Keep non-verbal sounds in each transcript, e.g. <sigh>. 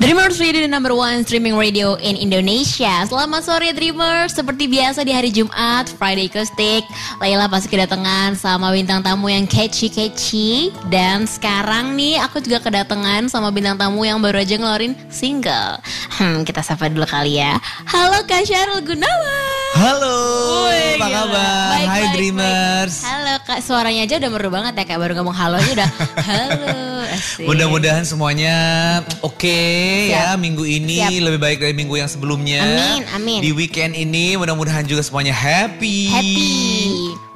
Dreamers Radio number one streaming radio in Indonesia. Selamat sore Dreamers. Seperti biasa di hari Jumat, Friday Acoustic. Laila pasti kedatangan sama bintang tamu yang catchy-catchy. Dan sekarang nih aku juga kedatangan sama bintang tamu yang baru aja ngeluarin single. Hmm, kita sapa dulu kali ya. Halo Kak Syarul Gunawan. Halo, Wih, apa gila. kabar? Baik, Hai baik, Dreamers. baik. Halo Kak, suaranya aja udah merdu banget ya Kak. Baru ngomong halo aja udah <laughs> halo. Mudah-mudahan semuanya oke ya Siap. minggu ini Siap. lebih baik dari minggu yang sebelumnya. Amin, amin. Di weekend ini mudah-mudahan juga semuanya happy. happy.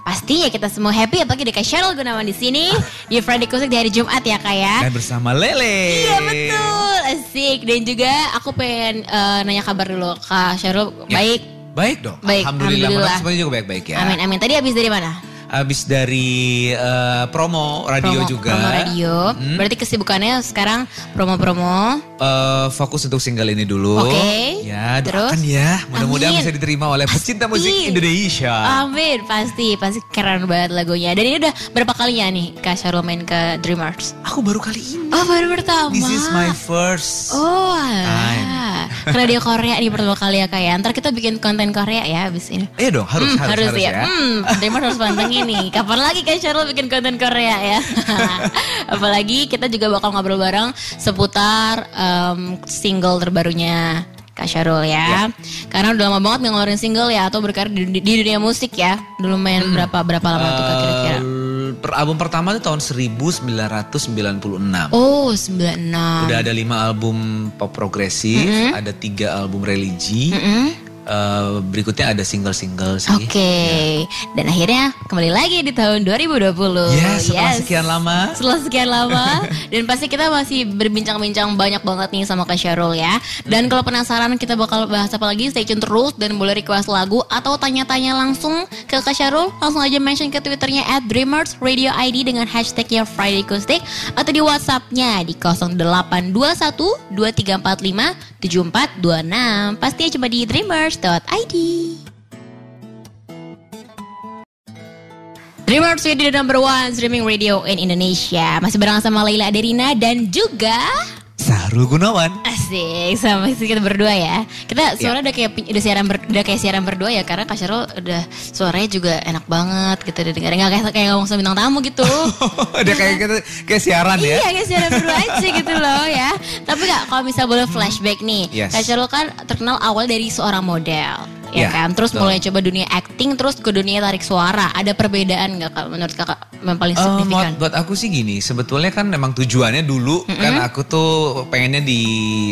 Pasti ya kita semua happy apalagi ada Kak Cheryl Gunawan di sini di Friday Kusik di hari Jumat ya Kak ya. Dan bersama Lele. Iya betul, asik. Dan juga aku pengen eh, nanya kabar dulu Kak Cheryl Ya. baik. Baik dong. Baik, Alhamdulillah. alhamdulillah. Semuanya juga baik-baik ya. Amin amin. Tadi habis dari mana? Habis dari eh, promo radio promo, juga. Promo radio. Hmm. Berarti kesibukannya sekarang promo-promo. Eh, fokus untuk single ini dulu. Oke. Ya, Terus? doakan ya. Mudah-mudahan bisa diterima oleh pecinta musik. Indonesia. Amin, pasti, pasti keren banget lagunya. Dan ini udah berapa kalinya nih Kak Cheryl main ke Dreamers? Aku baru kali ini. Oh baru pertama. This is my first. Oh, Time. dia Korea nih pertama kali ya kayak. Ntar kita bikin konten Korea ya abis ini. Iya dong, harus, Hmm, harus, harus, ya. Hmm, Dreamer harus pantengin nih. Kapan lagi kan Cheryl bikin konten Korea ya? <laughs> Apalagi kita juga bakal ngobrol bareng seputar em, single terbarunya Kak Syarul ya. Karena udah lama banget nggak ngeluarin single ya atau berkarir di, di dunia musik ya. Dulu main Hmm. berapa berapa lama tuh Kak kira-kira? Eh, per album pertama itu tahun 1996. Oh, 96. Udah ada lima album pop progresif, ada tiga album religi. Mm-mm. Eh, berikutnya ada single-single sih. Oke, dan akhirnya kembali lagi di tahun 2020. Ya, setelah Yes. sekian lama. Setelah sekian lama, <laughs> dan pasti kita masih berbincang-bincang banyak banget nih sama Kak Syarul ya. Dan kalau penasaran kita bakal bahas apa lagi, stay tune terus dan boleh request lagu atau tanya-tanya langsung ke Kak Syarul. Langsung aja mention ke Twitternya at Dreamers Radio ID dengan hashtagnya Friday Acoustic atau di Whatsappnya di 0821 2345 7426. Pastinya cuma di dreamers.id. Dreamers Radio number one streaming radio in Indonesia. Masih bareng sama Laila Aderina dan juga Sahrul Gunawan. asik sama kita berdua ya. Kita suara udah kayak udah siaran ber- udah kayak siaran berdua ya karena Kak Syarul udah suaranya juga enak banget gitu didengar nggak kayak kayak ngomong sama bintang tamu gitu. <laughs> Udah kayak kita kayak siaran ya. Iya kayak siaran berdua aja gitu loh ya. Tapi kak kalau bisa boleh flashback nih, Yes. Kak Syarul kan terkenal awal dari seorang model, ya Iya, kan. Terus betul. mulai coba dunia acting, terus ke dunia tarik suara. Ada perbedaan nggak kak menurut kakak yang paling Eh, signifikan? buat, buat aku sih gini, sebetulnya kan memang tujuannya dulu kan aku tuh pengennya di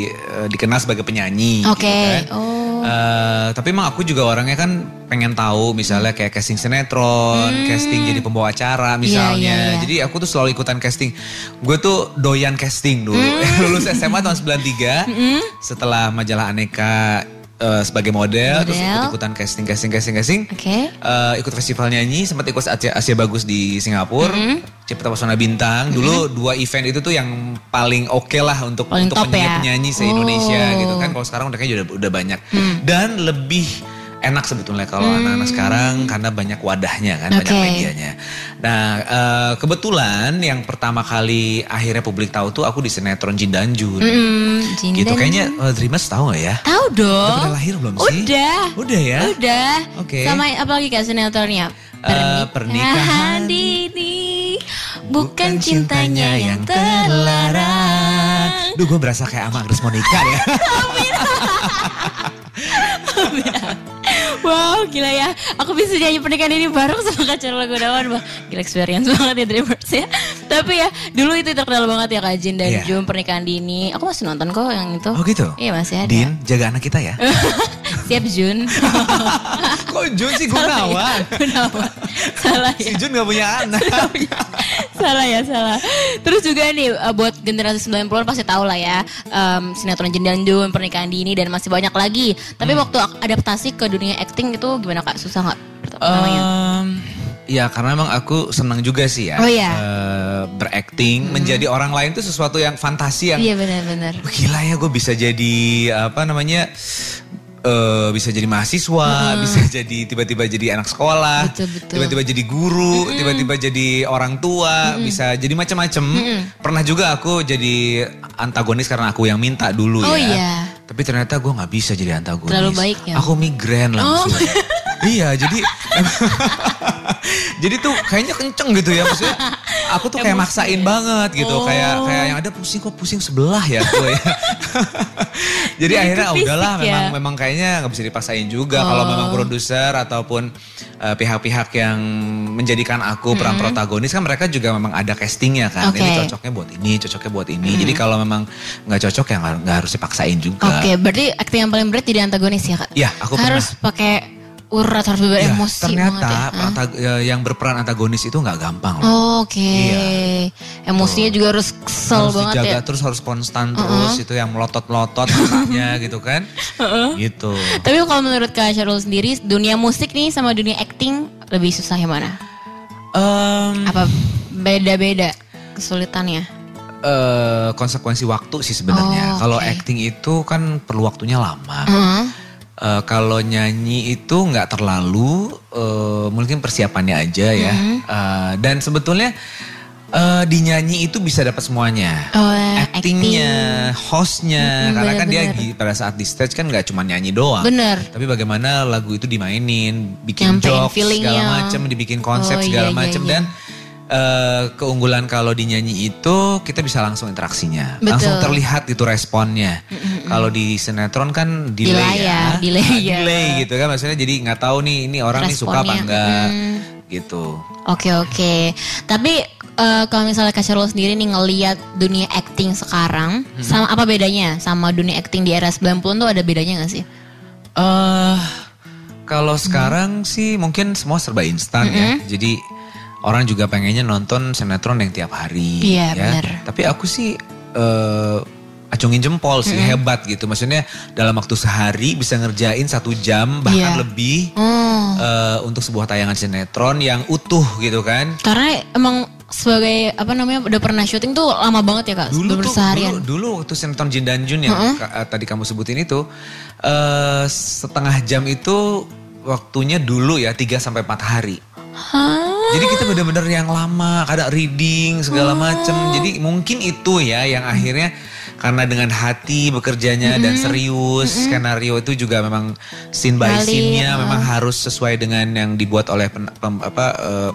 eh, dikenal sebagai penyanyi. Oke, gitu kan. oh. Eh, tapi emang aku juga orangnya kan pengen tahu misalnya kayak casting sinetron, casting jadi pembawa acara misalnya. Hmm. iya, iya. Jadi aku tuh selalu ikutan casting. Gue tuh doyan casting dulu. Hmm. <laughs> Lulus SMA tahun 93. Setelah majalah Aneka eh, sebagai model, terus Model. ikut-ikutan casting casting casting casting. Oke. Eh, ikut festival nyanyi, sempat ikut Asia, Asia Bagus di Singapura, Mm-hmm. Cipta Pesona Bintang. Dulu dua event itu tuh yang paling oke lah untuk Paling untuk top ya? penyanyi se Indonesia Oh. gitu kan. Kalau sekarang udah kayaknya udah udah banyak Hmm. dan lebih enak sebetulnya kalau anak-anak sekarang karena banyak wadahnya kan, banyak Oke. medianya. Nah eh, kebetulan yang pertama kali akhirnya publik tahu tuh aku di sinetron Jin dan Jun. Mm, Jin Gitu kayaknya eh, Dreamers tahu nggak ya? Tahu Udah dong. pernah lahir belum sih? Udah. Udah ya? Udah. Oke. Sama apa lagi kak sinetronnya? Eh, pernikahan dini bukan cintanya yang terlarang. Duh gue berasa kayak sama Agnes Monica ya. <laughs> <laughs> Wow gila ya Aku bisa nyanyi pernikahan ini bareng sama Kak Charla Gunawan Wah gila experience banget ya Dreamers ya Tapi ya dulu itu terkenal banget ya Kak Jin dan Iya. Jun pernikahan dini Aku masih nonton kok yang itu Oh gitu? Iya masih ada Din, jaga anak kita ya. <laughs> Siap Jun <laughs> Kok Jun sih Gunawan? <laughs> Gunawan Salah ya Si Jun gak punya anak. salah ya salah. Terus juga nih uh, buat generasi 90-an pasti tahu lah ya um, sinetron Jin dan Jun, pernikahan dini dan masih banyak lagi. Tapi Hmm. waktu ak- adaptasi ke dunia acting itu gimana kak? Susah nggak? pertamanya? Em, ya karena emang aku senang juga sih ya. Oh, iya. eh, berakting, menjadi orang lain tuh sesuatu yang fantasi yang Iya benar-benar. gila ya gue bisa jadi apa namanya eh, bisa jadi mahasiswa, bisa jadi tiba-tiba jadi anak sekolah, Betul, betul. tiba-tiba jadi guru, tiba-tiba jadi orang tua, bisa jadi macam-macam. Pernah juga aku jadi antagonis karena aku yang minta dulu Oh, ya. iya. Tapi ternyata gue nggak bisa jadi antagonis. Terlalu baik ya? Aku migrain langsung. Iya, jadi <laughs> jadi tuh kayaknya kenceng gitu ya maksudnya. Aku tuh kayak maksain banget gitu, Oh. kayak kayak yang ada pusing kok pusing sebelah ya gue ya. <laughs> jadi Jadi akhirnya "Ah, udahlah ya? memang memang kayaknya nggak bisa dipaksain juga kalau memang Oh. produser ataupun eh, pihak-pihak yang menjadikan aku peran protagonis kan mereka juga memang ada castingnya kan. Ini Oke. cocoknya buat ini, cocoknya buat ini. Jadi kalau memang nggak cocok ya nggak harus dipaksain juga. Oke, berarti akting yang paling berat jadi antagonis ya kak? Iya, aku. Harus pakai urat, harus beber Ya, emosi ternyata ya. ya, yang berperan antagonis itu nggak gampang loh. Oh, Oke, Iya. emosinya juga harus kesel harus banget dijaga ya. terus harus konstan terus itu yang melotot-melotot matanya <laughs> gitu kan. Gitu. Tapi kalau menurut Kak Syarul sendiri, dunia musik nih sama dunia acting lebih susah yang mana? Em, Apa beda-beda kesulitannya? eh, konsekuensi waktu sih sebenarnya. Oh, Kalau oke. acting itu kan perlu waktunya lama. Heeh. Eh, kalau nyanyi itu nggak terlalu, eh, mungkin persiapannya aja ya. Mm-hmm. Eh, dan sebetulnya eh, di nyanyi itu bisa dapat semuanya. Oh, Actingnya, hostnya, Mm-mm, karena kan dia bener-bener. di- pada saat di stage kan nggak cuma nyanyi doang. Bener. Tapi bagaimana lagu itu dimainin, bikin jokes segala macam, dibikin konsep Oh, segala iya, iya, macam iya. dan eh, keunggulan kalau dinyanyi itu kita bisa langsung interaksinya, Betul. langsung terlihat itu responnya. Kalau di sinetron kan delay, Delay ya, ya, delay Ah, ya. delay gitu kan, maksudnya jadi nggak tahu nih ini orang nih suka apa enggak, mm. gitu. Oke oke. Tapi eh, kalau misalnya Kak Syarul sendiri nih ngeliat dunia acting sekarang, Hmm. sama apa bedanya sama dunia acting di era 90 tuh ada bedanya gak sih? eh kalau sekarang sih mungkin semua serba instan ya. Jadi orang juga pengennya nonton sinetron yang tiap hari Iya, ya. benar. Tapi aku sih eh acungin jempol sih hebat gitu. Maksudnya dalam waktu sehari bisa ngerjain satu jam bahkan Iya. lebih Oh. eh, untuk sebuah tayangan sinetron yang utuh gitu kan. Karena emang sebagai apa namanya udah pernah syuting tuh lama banget ya kak, Dulu tuh seharian. dulu, dulu waktu sinetron Jin dan Jun yang ka- eh, tadi kamu sebutin itu eh setengah jam itu waktunya dulu ya 3 sampai 4 hari. Hah? Jadi kita bener-bener yang lama, kadang reading segala macem. Jadi mungkin itu ya yang akhirnya karena dengan hati bekerjanya dan serius, skenario itu juga memang scene by scene-nya uh. memang harus sesuai dengan yang dibuat oleh pen- pem- apa eh,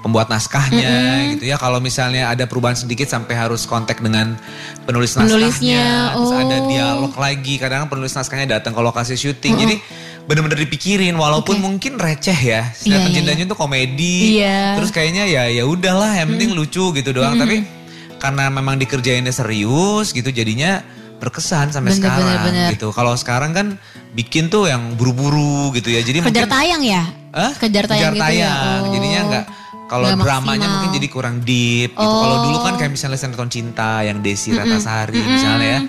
pembuat naskahnya gitu ya. Kalau misalnya ada perubahan sedikit sampai harus kontak dengan penulis naskahnya, terus ada oh. dialog lagi. Kadang penulis naskahnya datang ke lokasi syuting. Jadi bener-bener dipikirin walaupun mungkin receh ya. Sinetron Jin iya, iya. Jun tuh komedi. Iya. Terus kayaknya ya ya udahlah yang penting lucu gitu doang. Tapi karena memang dikerjainnya serius gitu jadinya berkesan sampai Bener, sekarang bener, bener. gitu. Kalau sekarang kan bikin tuh yang buru-buru gitu ya. Jadi Kejar mungkin tayang ya? Hah? Kejar tayang gitu ya? tayang. Oh. Jadinya nggak kalau dramanya maksimal. mungkin jadi kurang deep gitu. Kalau Oh. dulu kan kayak misalnya sinetron cinta yang Desi Ratasari misalnya ya.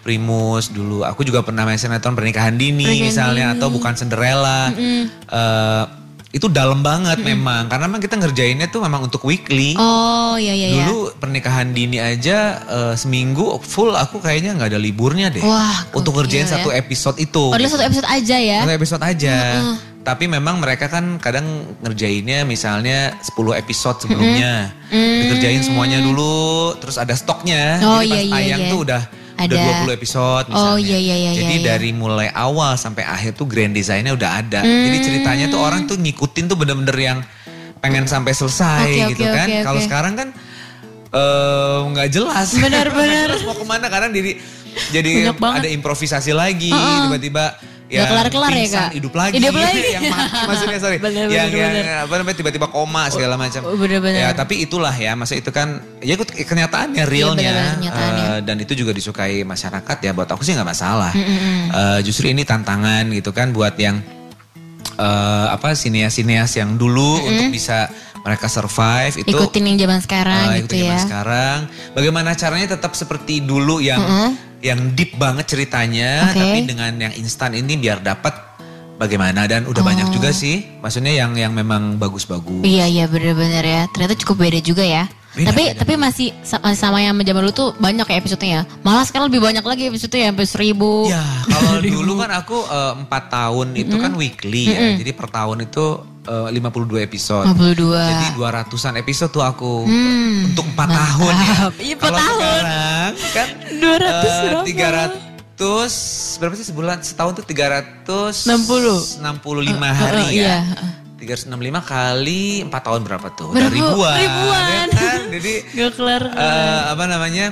Primus dulu. Aku juga pernah main sinetron pernikahan dini Pernikahan misalnya Dini. atau bukan Cinderella. Eh, itu dalam banget memang karena memang kita ngerjainnya tuh memang untuk weekly. Oh iya iya iya. Dulu pernikahan dini aja eh, seminggu full aku kayaknya nggak ada liburnya deh. Wah, untuk ngerjain ya. satu episode itu. Oh, satu episode aja ya? Satu episode aja. Tapi memang mereka kan kadang ngerjainnya misalnya 10 episode sebelumnya. Dikerjain semuanya dulu, terus ada stoknya. Oh, Jadi pas iya, iya, tayang iya. tuh udah udah Ada. 20 episode misalnya. Oh, iya, iya, iya, Jadi iya, iya. dari mulai awal sampai akhir tuh grand design-nya udah ada. Jadi ceritanya tuh orang tuh ngikutin tuh bener-bener yang pengen sampai selesai Oke, gitu oke, kan. oke, Kalau sekarang kan eh, nggak jelas. Benar. <laughs> jelas mau ke mana kadang jadi jadi ada improvisasi lagi tiba-tiba ya kelar-kelar ya, Kak? hidup lagi Hidup lagi. yang mati maksudnya sorry <laughs> Bener, yang bener, yang bener. apa namanya tiba-tiba koma segala macam oh, bener-bener. ya tapi itulah ya masa itu kan ya kenyataannya realnya bener-bener kenyataannya. Eh, dan itu juga disukai masyarakat ya buat aku sih nggak masalah Eh, justru ini tantangan gitu kan buat yang eh, apa sineas-sineas yang dulu untuk bisa mereka survive itu Ikutin yang zaman sekarang Ah, gitu ikutin zaman ya. sekarang. Bagaimana caranya tetap seperti dulu yang yang deep banget ceritanya, Oke. tapi dengan yang instan ini biar dapat bagaimana dan udah banyak juga sih. Maksudnya yang yang memang bagus-bagus. Iya iya bener-bener ya. Ternyata cukup beda juga ya. Beda, tapi beda. tapi masih sa- masih sama yang zaman dulu tuh banyak ya episodenya ya. Malah sekarang lebih banyak lagi episodenya sampai seribu. Ya, kalau <laughs> dulu kan aku eh, empat tahun itu kan weekly ya. Jadi per tahun itu eh, 52 episode. 52. Jadi 200-an episode tuh aku Hmm, untuk empat tahun ya. Iya, empat Kalau tahun. sekarang kan 200 berapa? 300 berapa sih sebulan setahun tuh 300 60. 65 hari Uh, uh, ya. iya. 365 kali 4 tahun berapa tuh? Berapa? Udah ribuan. Ribuan. ya kan? Jadi <laughs> Gak kelar. eh, apa namanya?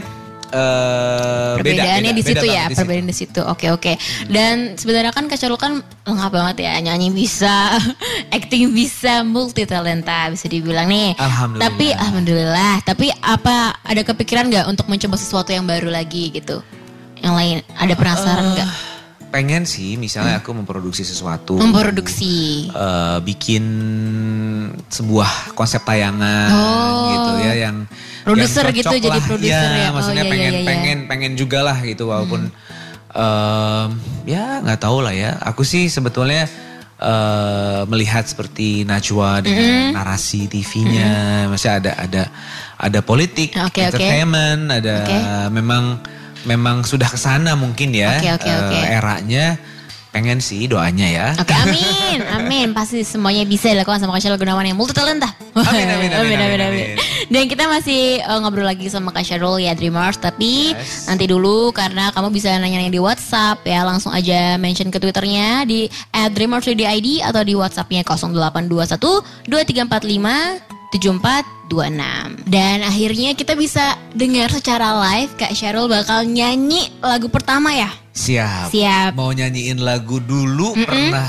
Eh beda, Perbedaannya beda, di situ beda ya, di perbedaan di situ. Oke oke. Dan sebenarnya kan Syarul kan lengkap banget ya, nyanyi bisa, <laughs> acting bisa, multi talenta bisa dibilang nih. Alhamdulillah. Tapi alhamdulillah. Tapi apa ada kepikiran nggak untuk mencoba sesuatu yang baru lagi gitu? Yang lain ada penasaran nggak? Pengen sih misalnya aku memproduksi sesuatu. Memproduksi. eh, bikin sebuah konsep tayangan Oh. gitu ya yang Produser gitu, cocok jadi lah. produser ya. Oh, maksudnya iya, pengen iya, iya. pengen pengen juga lah gitu walaupun em, ya nggak tahu lah ya aku sih sebetulnya eh, melihat seperti Najwa dengan narasi TV-nya masih ada ada ada politik oke. entertainment ada Oke. memang memang sudah ke sana mungkin ya Oke, oke, eh, oke. eranya pengen sih doanya ya Oke, amin, amin. Pasti semuanya bisa dilakukan sama Kak Syarul Gunawan yang multi talenta. Amin, amin, amin, amin, amin. Dan kita masih uh, ngobrol lagi sama Kak Syarul ya Dreamers, tapi Yes. nanti dulu karena kamu bisa nanya-nanya di WhatsApp ya, langsung aja mention ke Twitternya di @dreamers_id atau di WhatsAppnya 0821 2345 7426 Dan akhirnya kita bisa dengar secara live Kak Syarul bakal nyanyi lagu pertama ya Siap. Siap. Mau nyanyiin lagu dulu pernah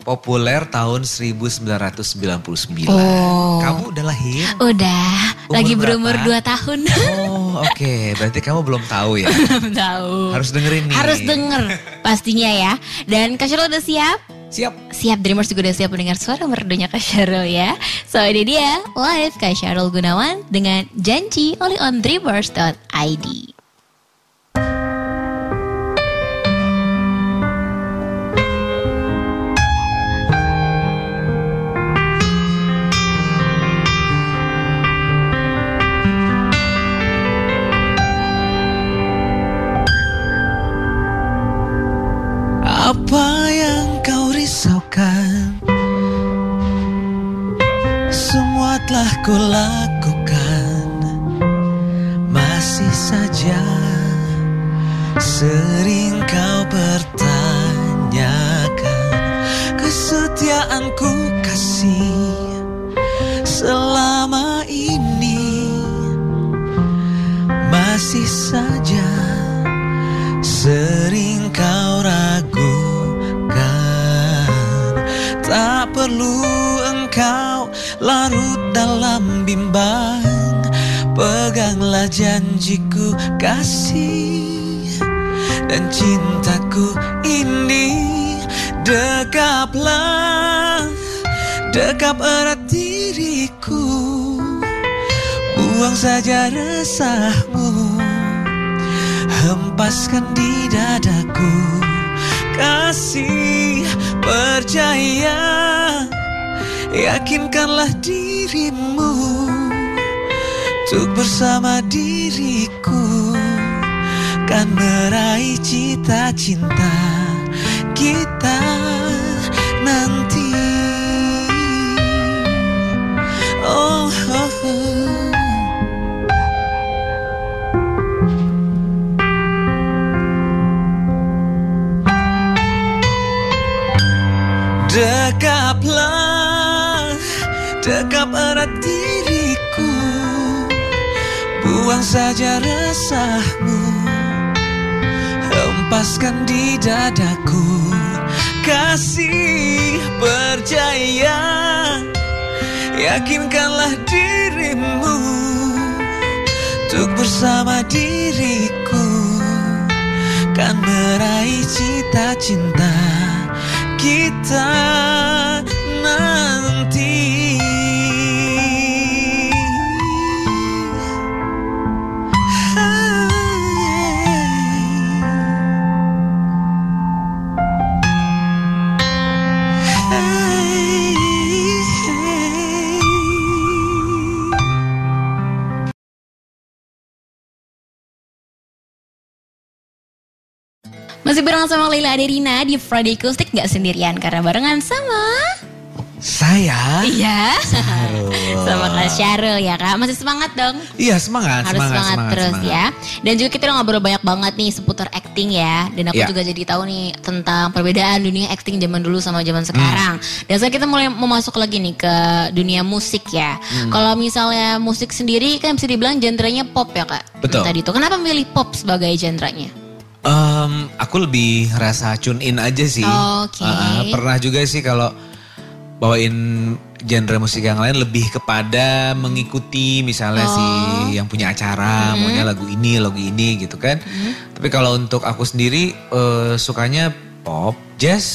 populer tahun 1999. Oh. Kamu udah lahir? Udah, Umur lagi berapa? berumur 2 tahun. Oh, oke. Berarti kamu belum tahu ya. <laughs> Belum tahu. Harus dengerin nih. Harus denger pastinya ya. Dan Kak Syarul udah siap? Siap. Siap Dreamers juga udah siap mendengar suara merdunya Kak Syarul ya. So ini dia live Kak Syarul Gunawan dengan janji oleh on dreamers.id. Telah kulakukan Masih saja. Sering kau pertanyakan Kesetiaanku kasih Selama ini. Masih saja Sering bimbang Peganglah janjiku kasih Dan cintaku ini. Dekaplah Dekap erat diriku. Buang saja resahmu Hempaskan di dadaku. Kasih percaya Yakinkanlah dirimu Untuk bersama diriku Kan meraih cita-cinta Kita nanti Oh, oh, oh. Dekaplah, dekap erat Buang saja resahmu. Hempaskan di dadaku Kasih percaya Yakinkanlah dirimu Untuk bersama diriku. Kan meraih cita-cinta kita Leila Aderina di Friday Acoustic nggak sendirian karena barengan sama Saya? Iya Sama Kak Syarul ya kak Masih semangat dong Iya semangat, Harus semangat, semangat, semangat terus semangat. ya Dan juga kita udah ngobrol banyak banget nih seputar acting ya Dan aku Ya. juga jadi tahu nih tentang perbedaan dunia acting zaman dulu sama zaman sekarang Hmm. Dan sekarang kita mulai mau masuk lagi nih ke dunia musik ya Hmm. Kalau misalnya musik sendiri kan bisa dibilang genrenya pop ya kak Betul. Tadi itu Kenapa milih pop sebagai genrenya? Em, aku lebih rasa tune in aja sih. Oke. Uh, pernah juga sih kalau bawain genre musik yang lain lebih kepada mengikuti misalnya Oh. si yang punya acara Mm-hmm. maunya lagu ini lagu ini gitu kan. Tapi kalau untuk aku sendiri eh, sukanya pop, jazz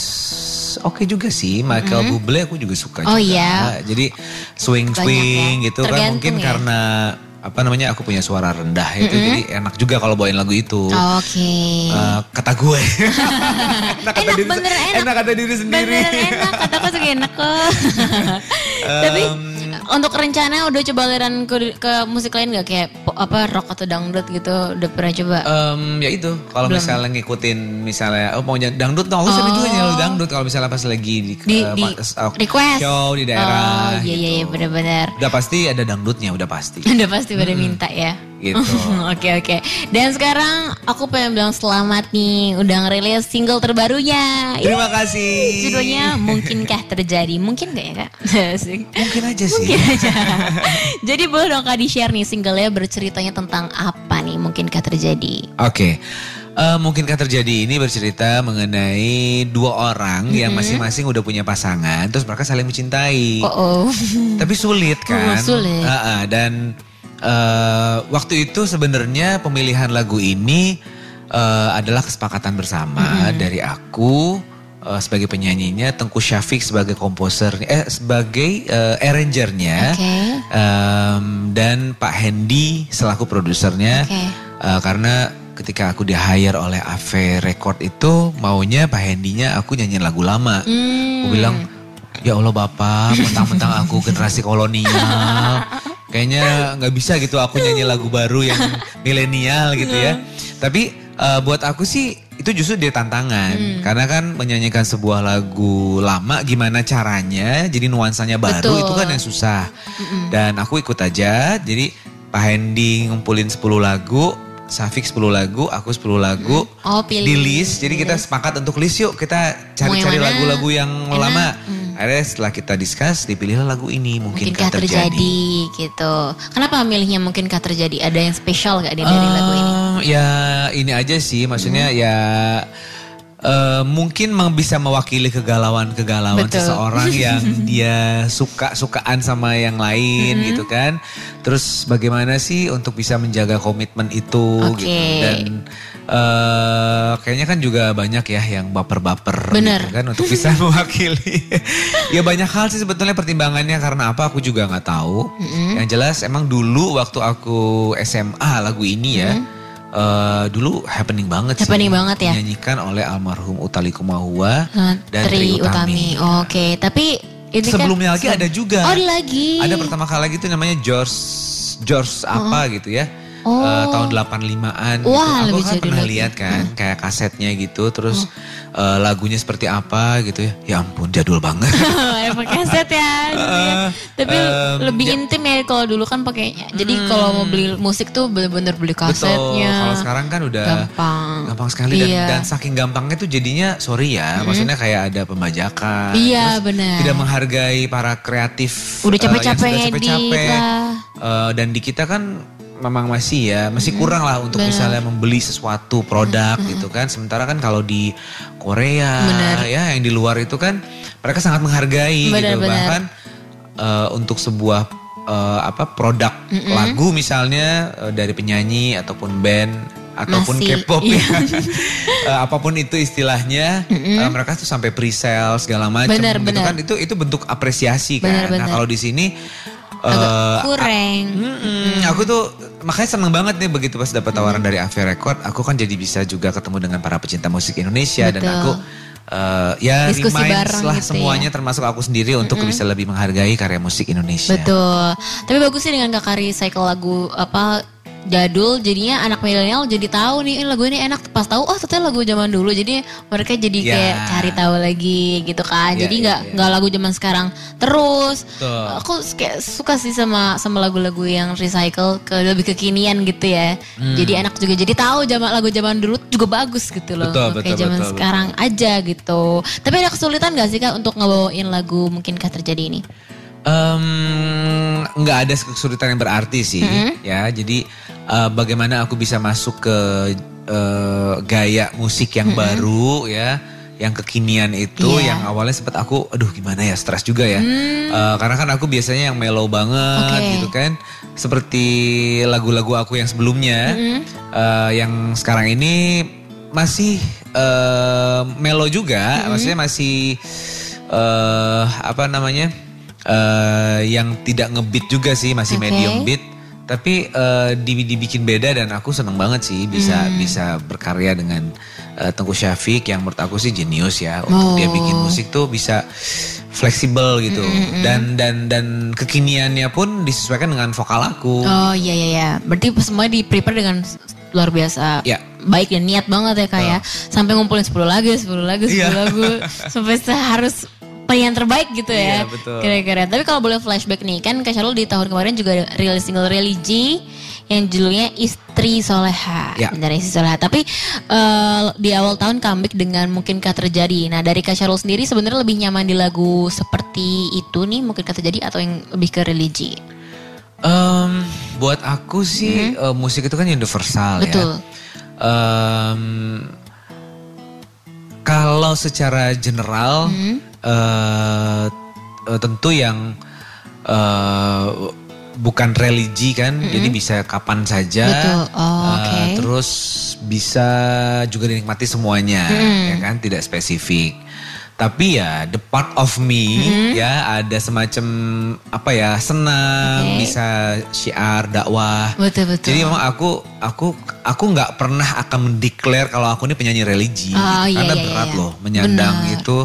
oke juga sih. Michael Bublé aku juga suka. Oh, juga. iya. Jadi swing Banyak swing ya. gitu kan Tergantung mungkin ya. karena apa namanya aku punya suara rendah itu jadi enak juga kalau bawain lagu itu. Oke Eh, kata gue <laughs> enak, kata Enak, diri, bener enak. enak kata diri sendiri Beneran enak, kataku juga enak kok. <laughs> Tapi untuk rencana udah coba aliran ke, ke musik lain gak kayak apa rock atau dangdut gitu udah pernah coba? Em, ya itu kalau misalnya ngikutin misalnya oh mau dangdut no, aku sering juga nyanyi lagu dangdut kalau misalnya pas lagi di, Di- eh, di eh, request? show di daerah Oh iya iya iya gitu. benar-benar. udah pasti ada dangdutnya udah pasti <laughs> Udah pasti pada minta ya. Gitu <laughs> Oke oke. Dan sekarang aku pengen bilang selamat nih udah ngerilis single terbarunya. Terima kasih Judulnya Mungkinkah Terjadi? Mungkin gak ya kak? <laughs> Mungkin aja sih Mungkin aja. <laughs> Jadi boleh dong kak di share nih singlenya berceritanya tentang apa nih mungkinkah terjadi? Oke. Eh, mungkinkah terjadi ini bercerita mengenai dua orang yang masing-masing udah punya pasangan, terus mereka saling mencintai. Oh, oh. Tapi sulit kan? sulit. Ah, ah, dan eh, waktu itu sebenarnya pemilihan lagu ini eh, adalah kesepakatan bersama dari aku eh, sebagai penyanyinya, Tengku Syafiq sebagai komposer, eh sebagai eh, arrangernya, Oke. em, dan Pak Hendy selaku produsernya. Oke. Eh, karena ketika aku di hire oleh AV Record itu maunya Pak Hendy-nya aku nyanyiin lagu lama. Hmm. Aku bilang, ya Allah Bapak, mentang-mentang aku generasi kolonial. <laughs> Kayaknya nggak bisa gitu aku nyanyi lagu baru yang <laughs> milenial gitu ya. Tapi eh, buat aku sih itu justru dia tantangan. Karena kan menyanyikan sebuah lagu lama gimana caranya jadi nuansanya baru Betul. itu kan yang susah. Dan aku ikut aja. Jadi Pak Hendy ngumpulin 10 lagu, Safik 10 lagu, aku 10 lagu. Oh, pilih. Di list. Jadi kita sepakat untuk list yuk kita cari-cari lagu-lagu yang Enak. lama. Hmm. Akhirnya setelah kita discuss dipilihlah lagu ini mungkinkah, Mungkinkah terjadi. gitu. Kenapa milihnya mungkinkah terjadi? Ada yang spesial gak di dari lagu ini? Eh, Ya ini aja sih maksudnya Hmm. ya eh, mungkin bisa mewakili kegalauan-kegalauan seseorang <laughs> yang dia suka-sukaan sama yang lain Hmm. gitu kan. Terus bagaimana sih untuk bisa menjaga komitmen itu Oke. gitu dan eh, kayaknya kan juga banyak ya yang baper-baper Bener. gitu kan untuk bisa <laughs> mewakili. ya banyak hal sih sebetulnya pertimbangannya karena apa aku juga nggak tahu. Yang jelas emang dulu waktu aku SMA lagu ini ya. eh, dulu happening banget Happening sih. banget ya? Dinyanyikan oleh almarhum Utali Kumahua Nah, dan Tri Tri Utami. Utami. Oke, tapi ini kan Sebelumnya lagi ada juga. Oh, lagi. Ada pertama kali lagi itu namanya George George apa gitu ya. Oh. Eh, tahun 85-an gitu. Aku lebih kan pernah lagi. lihat kan kayak kasetnya gitu terus eh, lagunya seperti apa gitu ya. Ya ampun jadul banget. <laughs> pakai kaset ya. gitu ya. Eh, Tapi em, lebih ya. intim ya kalau dulu kan pakainya. Jadi kalau mau beli musik tuh bener-bener beli Betul. kasetnya. Kalau sekarang kan udah gampang. gampang sekali dan, Iya. dan saking gampangnya tuh jadinya sorry ya, maksudnya kayak ada pembajakan. Iya, benar. Tidak menghargai para kreatif. Udah eh, capek-capek sudah ngedit capek-capek. lah. Eh, dan di kita kan memang masih ya, masih kurang lah untuk Benar. misalnya membeli sesuatu produk gitu kan. Sementara kan kalau di Korea Benar. ya yang di luar itu kan mereka sangat menghargai Benar, gitu. Bahkan eh, untuk sebuah eh, apa produk lagu misalnya eh, dari penyanyi ataupun band ataupun K-pop iya. ya. <laughs> Eh, apa pun itu istilahnya eh, mereka tuh sampai pre-sale segala macam gitu kan itu itu bentuk apresiasi kan. benar. Nah, kalau di sini Agak eh, kurang. Mm-mm, Aku tuh makanya seneng banget nih begitu pas dapat tawaran dari AV Record, aku kan jadi bisa juga ketemu dengan para pecinta musik Indonesia dan Betul. aku eh, ya Diskusi reminds bareng lah gitu semuanya termasuk aku sendiri untuk bisa lebih menghargai karya musik Indonesia. Betul. Tapi bagus sih dengan Kak Kari cycle lagu apa jadul jadinya anak milenial jadi tahu nih ini lagu ini enak. Pas tahu oh ternyata lagu zaman dulu. Jadi mereka jadi Ya. kayak cari tahu lagi gitu kan. Ya, jadi ya, nggak ya. nggak lagu zaman sekarang terus. Betul. aku kayak suka sih sama sama lagu-lagu yang recycle ke lebih kekinian gitu ya. Hmm. jadi anak juga. Jadi tahu zaman lagu zaman dulu juga bagus gitu loh. Betul, kayak betul, zaman betul, sekarang aja gitu. Tapi ada kesulitan gak sih kak untuk ngebawain lagu mungkinkah terjadi ini Nggak ada kesulitan yang berarti sih Mm-hmm. ya jadi eh, bagaimana aku bisa masuk ke eh, gaya musik yang Mm-hmm. baru ya yang kekinian itu Iya. yang awalnya sempat aku aduh gimana ya stres juga ya Eh, karena kan aku biasanya yang mellow banget Mm. Oke. gitu kan seperti lagu-lagu aku yang sebelumnya Mm-hmm. eh, yang sekarang ini masih eh, mellow juga Mm-hmm. maksudnya masih eh apa namanya eh yang tidak ngebeat juga sih masih Oke. medium beat tapi eh, di- dibikin beda dan aku seneng banget sih bisa Hmm. bisa berkarya dengan eh, Tengku Syafiq yang menurut aku sih jenius ya untuk dia Oh. bikin musik tuh bisa fleksibel gitu dan dan dan kekiniannya pun disesuaikan dengan vokal aku Oh iya iya iya. Berarti semuanya di prepare dengan luar biasa. Ya. Baik dan niat banget ya kak ya. Sampai ngumpulin 10 lagu, 10 lagu, 10 Iya. lagu. <laughs> Sampai seharus yang terbaik gitu ya. Iya, betul. Kira-kira. Tapi kalau boleh flashback nih kan Kak Syarul di tahun kemarin juga rilis single religi yang judulnya Istri Soleha. Ya. Benar Istri Soleha. Tapi eh, di awal tahun comeback dengan mungkinkah terjadi. Nah dari Kak Syarul sendiri sebenarnya lebih nyaman di lagu seperti itu nih mungkinkah terjadi atau yang lebih ke religi? Em, buat aku sih eh, musik itu kan universal Mm-hmm. Betul. ya. Em, kalau secara general Mm-hmm. Eh, eh, tentu yang eh, bukan religi kan, jadi bisa kapan saja. Mm-hmm. Betul. Oh, oke. terus bisa juga dinikmati semuanya, Mm-hmm. ya kan, tidak spesifik. Tapi ya the part of me Mm-hmm. ya ada semacam apa ya senang Oke. bisa syiar dakwah. Betul betul. Jadi memang aku aku aku nggak pernah akan mendeklar kalau aku ini penyanyi religi Oh, iya, karena iya, berat iya. loh menyandang Benar. itu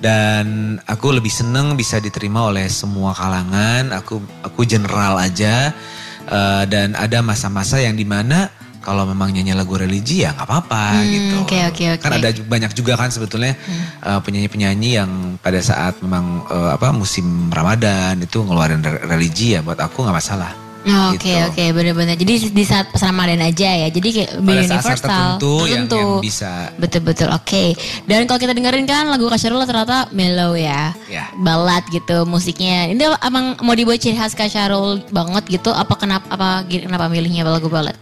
dan aku lebih seneng bisa diterima oleh semua kalangan. Aku aku general aja Eh, dan ada masa-masa yang di mana kalau memang nyanyi lagu religi ya nggak apa-apa Hmm, gitu. oke, oke, oke. Kan ada banyak juga kan sebetulnya eh, penyanyi-penyanyi yang pada saat memang eh, apa musim Ramadan itu ngeluarin re- religi ya buat aku nggak masalah. Oke gitu. oke benar-benar. Jadi di saat pas Ramadan aja ya. Jadi kayak Pada universal. tertentu yang, yang bisa Betul betul. Oke. Dan kalau kita dengerin kan lagu Kasyarul ternyata mellow ya. Ya. Balad gitu musiknya. Ini emang mau dibuat ciri khas Kasyarul banget gitu. Apa kenapa apa kenapa milihnya lagu balad?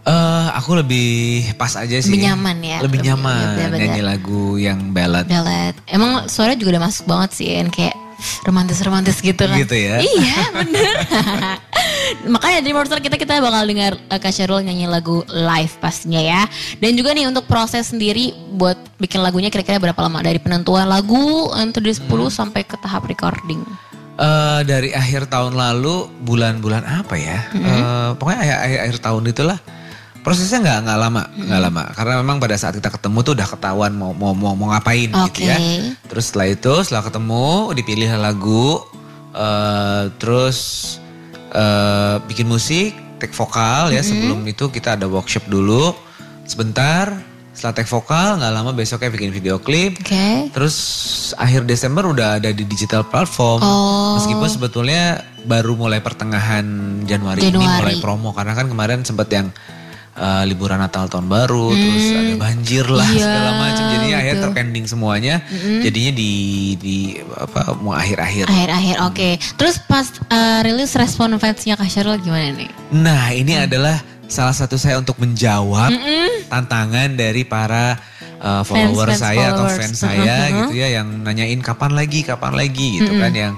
Eh, aku lebih pas aja sih. Lebih nyaman ya. Lebih Lebih- nyaman iya, benar-benar. nyanyi lagu yang ballad. Balad. Emang suaranya juga udah masuk banget sih kan kayak romantis-romantis gitu kan. Gitu ya. Iya bener. <laughs> Makanya di Monster kita kita bakal dengar uh, Kak Syahrul nyanyi lagu live pastinya ya. Dan juga nih untuk proses sendiri buat bikin lagunya kira-kira berapa lama dari penentuan lagu untuk dari 10 sampai ke tahap recording. Eh, dari akhir tahun lalu bulan-bulan apa ya? Eh, pokoknya akhir, akhir, akhir tahun itulah. Prosesnya nggak nggak lama, nggak lama. Karena memang pada saat kita ketemu tuh udah ketahuan mau mau mau, mau ngapain gitu ya. Terus setelah itu setelah ketemu dipilih lagu, eh, terus eh, bikin musik, take vokal ya. Sebelum itu kita ada workshop dulu sebentar. Setelah take vokal nggak lama besoknya bikin video klip. Oke. Terus akhir Desember udah ada di digital platform. Oh. Meskipun sebetulnya baru mulai pertengahan Januari, ini Januari. mulai promo karena kan kemarin sempat yang eh, liburan Natal tahun baru, terus ada banjir lah Hmm. Iya, segala macam. Jadinya akhirnya betul. terpending semuanya. Jadinya di di apa mau akhir-akhir. Akhir-akhir oke. Terus pas uh, rilis respon fansnya Kak Syahrul gimana nih? Nah, ini adalah salah satu saya untuk menjawab tantangan dari para uh, follower Fans-fans saya atau followers. fans saya gitu ya yang nanyain kapan lagi, kapan lagi gitu kan yang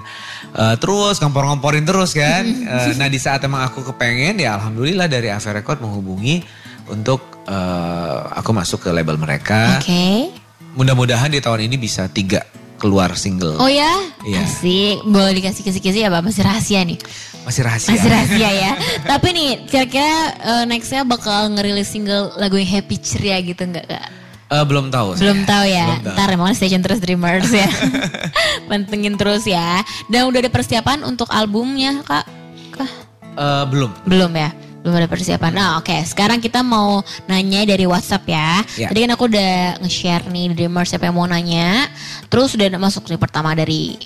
uh, terus ngompor-ngomporin terus kan. Uh, <laughs> nah, di saat emang aku kepengen ya alhamdulillah dari Ave Record menghubungi untuk uh, aku masuk ke label mereka. Oke. Mudah-mudahan di tahun ini bisa tiga keluar single. Oh ya? Iya. Asik. Boleh dikasih kisi-kisi apa? Masih rahasia nih? Masih rahasia. Masih rahasia ya. <laughs> Tapi nih, kira-kira uh, nextnya bakal ngerilis single lagu yang happy ceria gitu nggak kak? Uh, belum tahu. saya. Belum tahu ya. Belum tahu. Ntar emang Station Terus Dreamers ya. <laughs> Pantengin terus ya. Dan udah ada persiapan untuk albumnya kak? Kah? Uh, belum. Belum ya. Belum ada persiapan. Nah, oke. Sekarang kita mau nanya dari WhatsApp ya. Ya. Tadi kan aku udah nge-share nih Dreamers siapa yang mau nanya. Terus udah masuk nih pertama dari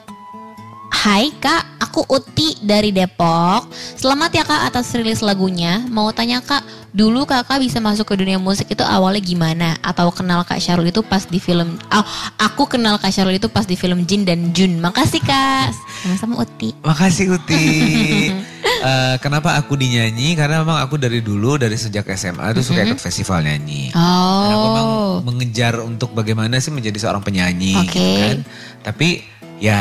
Hai kak, aku Uti dari Depok. Selamat ya kak atas rilis lagunya. Mau tanya kak, dulu kakak bisa masuk ke dunia musik itu awalnya gimana? Atau kenal kak Syarul itu pas di film? Oh, aku kenal kak Syarul itu pas di film Jin dan Jun. Makasih kak. Sama-sama Uti. Makasih Uti. <laughs> Eh, kenapa aku dinyanyi? Karena memang aku dari dulu dari sejak SMA itu suka ikut festival nyanyi. Dan aku memang Oh. mengejar untuk bagaimana sih menjadi seorang penyanyi Oke. gitu kan. Tapi ya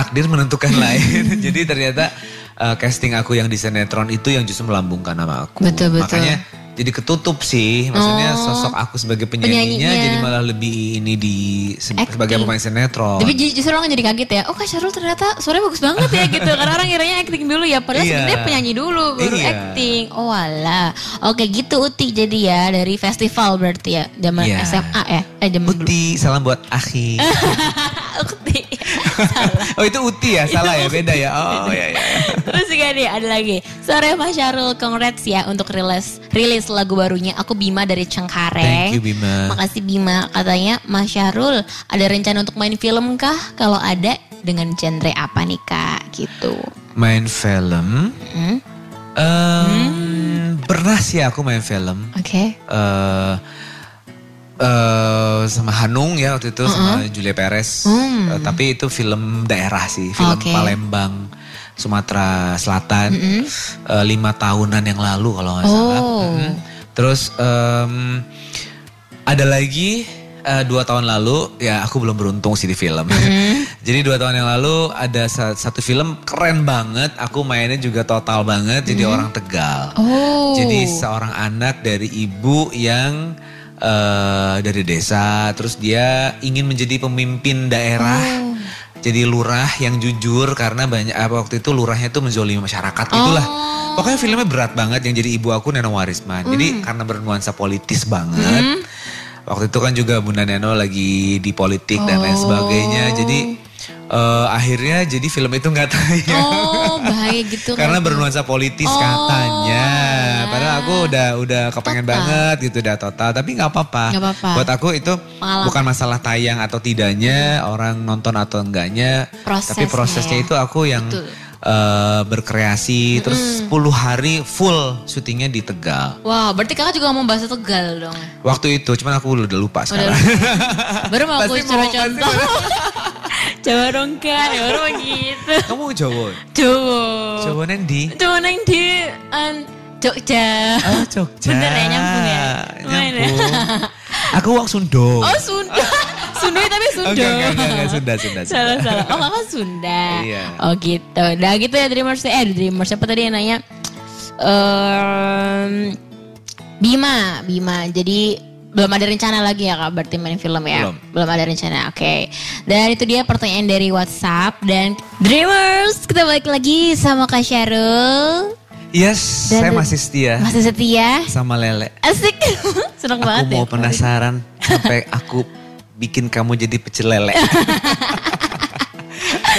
takdir menentukan <laughs> lain. Jadi ternyata eh, casting aku yang di sinetron itu yang justru melambungkan nama aku. Betul, betul. Makanya jadi ketutup sih. Maksudnya Oh. sosok aku sebagai penyanyinya Penyanyinya. jadi malah lebih ini di se- Acting. sebagai pemain sinetron. Tapi ju- justru orang jadi kaget ya. Oh Kak Syarul ternyata suaranya bagus banget ya gitu. Karena orang kiranya acting dulu ya. Padahal Iya. sebenarnya penyanyi dulu baru Iya. acting. Oh alah. Oke gitu Uti jadi ya dari festival berarti ya. Zaman Iya. SMA ya. Eh zaman dulu. Uti, salam buat Akhi. <laughs> <laughs> Oh itu Uti ya, salah ya, beda ya. Oh ya ya. <laughs> Terus juga nih ada lagi. Sore Mas Syarul congrats ya untuk rilis rilis lagu barunya. Aku Bima dari Cengkareng. Thank you Bima. Makasih Bima. Katanya Mas Syarul ada rencana untuk main film kah? Kalau ada dengan genre apa nih kak? Gitu. Main film. Hmm? Em, Pernah sih aku main film. Oke. eh eh, sama Hanung ya waktu itu sama Julia Perez. Hmm. Eh, tapi itu film daerah sih, film Oke. Palembang, Sumatera Selatan. Eh, lima tahunan yang lalu kalau nggak salah. Oh. Mm. Terus em, ada lagi eh, dua tahun lalu, ya aku belum beruntung sih di film. <laughs> jadi dua tahun yang lalu ada sa- satu film keren banget. Aku mainnya juga total banget, jadi orang Tegal. Oh. Jadi seorang anak dari ibu yang eh, dari desa, terus dia ingin menjadi pemimpin daerah. Oh. Jadi lurah yang jujur karena banyak apa waktu itu lurahnya tuh menzolimi masyarakat itulah. Oh. Pokoknya filmnya berat banget yang jadi ibu aku Neno Warisman. Hmm. Jadi karena bernuansa politis banget. Waktu itu kan juga Bunda Neno lagi di politik dan lain Oh. sebagainya. Jadi eh, akhirnya jadi film itu nggak tayang. Oh bahaya gitu <laughs> Karena kan. bernuansa politis Oh, katanya. ya. Padahal aku udah udah kepengen Total. banget gitu udah total. Tapi nggak apa-apa. Buat aku itu Pengalaman. bukan masalah tayang atau tidaknya, orang nonton atau enggaknya. Prosesnya tapi prosesnya ya. itu aku yang Betul. eh, berkreasi. Terus 10 hari full syutingnya di Tegal. Wah berarti kakak juga mau bahasa Tegal dong. Waktu itu, cuman aku udah lupa sekarang. Baru mau aku coba <laughs> pasti contoh. Dong kan, ya baru begitu. Kamu Jawa? Coba. Jawa Nendi? Coba neng di an, Jogja. Oh Jogja. Bener ya, nyambung ya? Lumayan ya? Nyambung. <laughs> Aku wong Sundo. Oh Sunda. Sunda tapi Sunda. Enggak, enggak, enggak, enggak, Sunda, Sunda, Sunda. Salah, salah. Oh kakak Sunda. Iya. Oh gitu. Nah gitu ya Dreamers. Eh Dreamers siapa tadi yang nanya? Em, Bima, Bima. Jadi belum ada rencana lagi ya kak berarti main film ya? Belum. ada rencana. Oke. Dan itu dia pertanyaan dari WhatsApp dan Dreamers kita balik lagi sama Kak Syarul. Yes, Dan- saya masih setia Masih setia? sama Lele. Asik. <laughs> Seneng Aku banget mau ya. penasaran sampai aku bikin kamu jadi pecel lele. <laughs>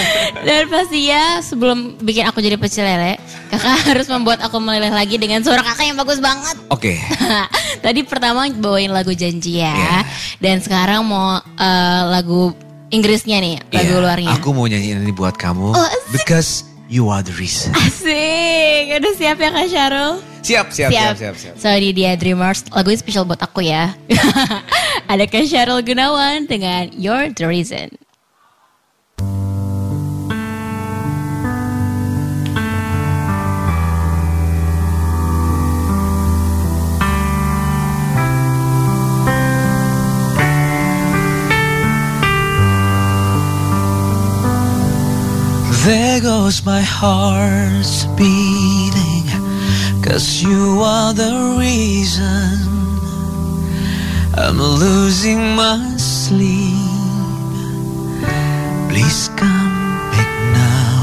<laughs> Dan pasti ya sebelum bikin aku jadi pecel lele, kakak <laughs> harus membuat aku meleleh lagi dengan suara kakak yang bagus banget. Oke. <laughs> Tadi pertama bawain lagu janji ya, Iya. dan sekarang mau eh, lagu Inggrisnya nih, lagu Iya, luarnya. Aku mau nyanyiin ini buat kamu. Oh, asik. because you are the reason. Asik, udah siap ya Kak Syarul? Siap, siap, siap, siap, siap. So ini dia Dreamers, lagu ini spesial buat aku ya. Ada Kak Syarul Gunawan dengan You're the Reason. There goes my heart beating, cause you are the reason I'm losing my sleep. Please come back now.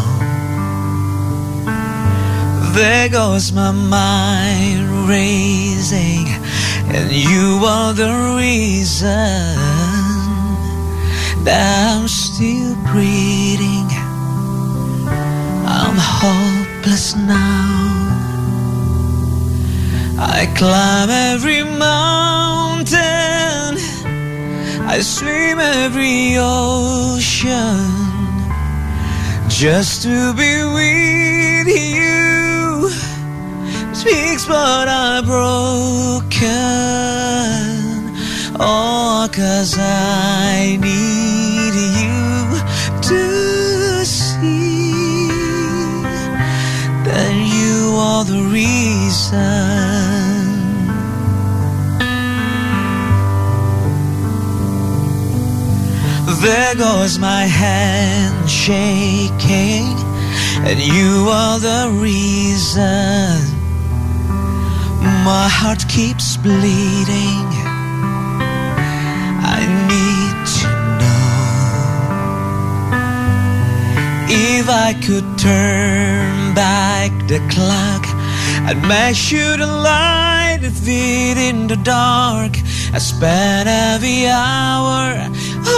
There goes my mind racing, and you are the reason that I'm still breathing. I'm hopeless now. I climb every mountain. I swim every ocean. Just to be with you Speaks but I'm broken. Oh, cause I need goes my hand shaking, and you are the reason my heart keeps bleeding. I need to know if I could turn back the clock. I'd make sure the light that fit in the dark. I spend every hour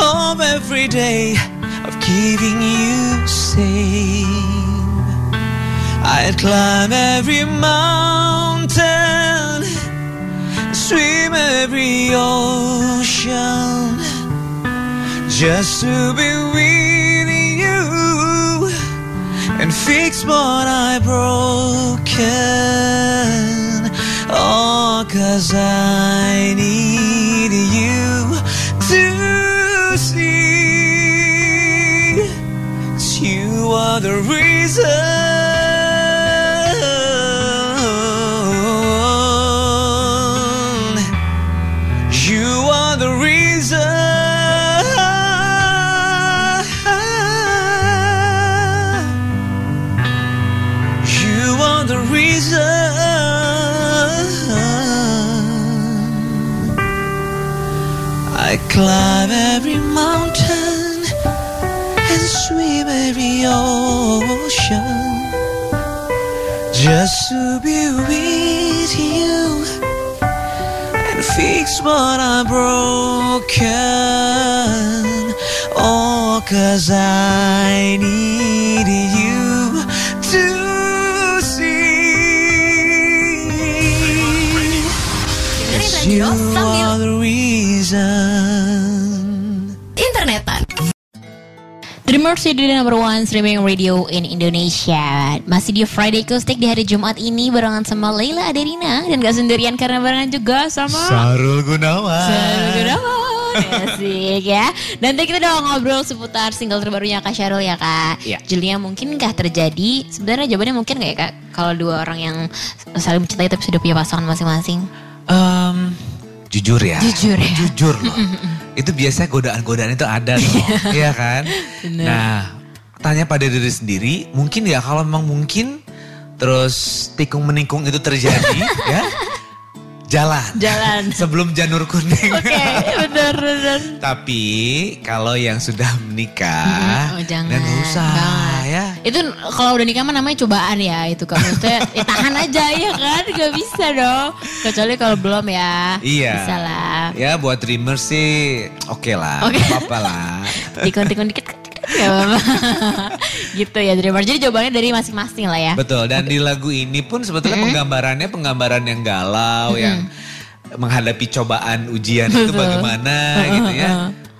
of every day of keeping you safe. I'd climb every mountain, swim every ocean, just to be with you and fix what I broken. Oh, cause I need you the reason. You are the reason. You are the reason. I climb every ocean just to be with you and fix what I'm broken. Oh, cause I need you Dreamers jadi number one streaming radio in Indonesia Masih di Friday Acoustic di hari Jumat ini Barengan sama Leila Aderina Dan gak sendirian karena barengan juga sama Sarul Gunawan. Sarul Gunawan <laughs> Asik ya Dan tadi kita udah ngobrol seputar single terbarunya Kak Syarul ya Kak Iya. Julia mungkinkah terjadi Sebenarnya jawabannya mungkin gak ya Kak Kalau dua orang yang saling mencintai tapi sudah punya pasangan masing-masing Em, jujur ya. Jujur ya. Jujur loh. <laughs> itu biasanya godaan-godaan itu ada loh. <laughs> Iya kan? Nah, tanya pada diri sendiri, mungkin ya kalau memang mungkin terus tikung menikung itu terjadi <laughs> ya. Jalan. Jalan. <laughs> Sebelum janur kuning. Oke bener bener Tapi kalau yang sudah menikah, Oh jangan dan usah Jangan. ya. Itu kalau udah nikah mah namanya cobaan ya itu kan Maksudnya <laughs> ya tahan aja ya kan Gak bisa dong Kecuali kalau belum ya Iya. Bisa lah Ya buat dreamer sih oke lah, Oke. nggak apa-apa lah. <laughs> Tikun-tikun dikit apa-apa Gitu ya Dreamer Jadi jawabannya dari masing-masing lah ya. Betul, dan di lagu ini pun sebetulnya penggambarannya penggambaran yang galau, yang menghadapi cobaan ujian itu bagaimana gitu ya.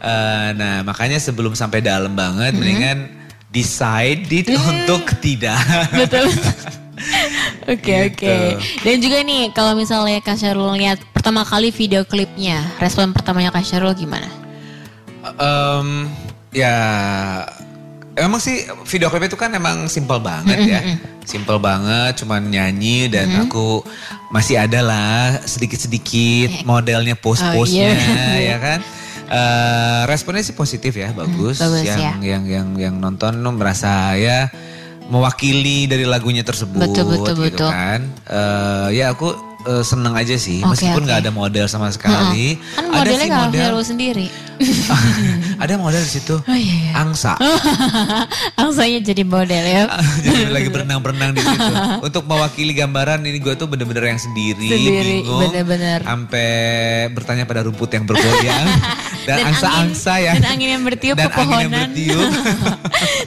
Eh, nah makanya sebelum sampai dalam banget, mendingan decide untuk tidak. Betul. <laughs> Oke Gitu. oke Dan juga nih Kalau misalnya Kak Syarul lihat Pertama kali video klipnya Respon pertamanya Kak Syarul gimana? Em, ya emang sih video klip itu kan emang simple banget ya. Simple banget, cuman nyanyi dan aku masih ada lah sedikit-sedikit modelnya pose-pose-nya Oh, iya. <laughs> ya kan. Eh, responnya sih positif ya, bagus. bagus yang, ya. yang yang yang nonton merasa ya mewakili dari lagunya tersebut Betul, betul, gitu betul. kan. Eh, ya aku eh, seneng aja sih Oke, meskipun nggak ada model sama sekali. Kan ada modelnya sih Kak model sendiri ada model di situ. Oh iya, iya. Angsa. <laughs> Angsanya jadi model ya. <laughs> Jadi lagi <laughs> berenang-berenang di situ. Untuk mewakili gambaran ini gue tuh bener-bener yang sendiri, Sendiri, bingung. bener-bener. Sampai bertanya pada rumput yang bergoyang. dan angsa-angsa yang. dan angin yang bertiup dan angin yang pepohonan. bertiup.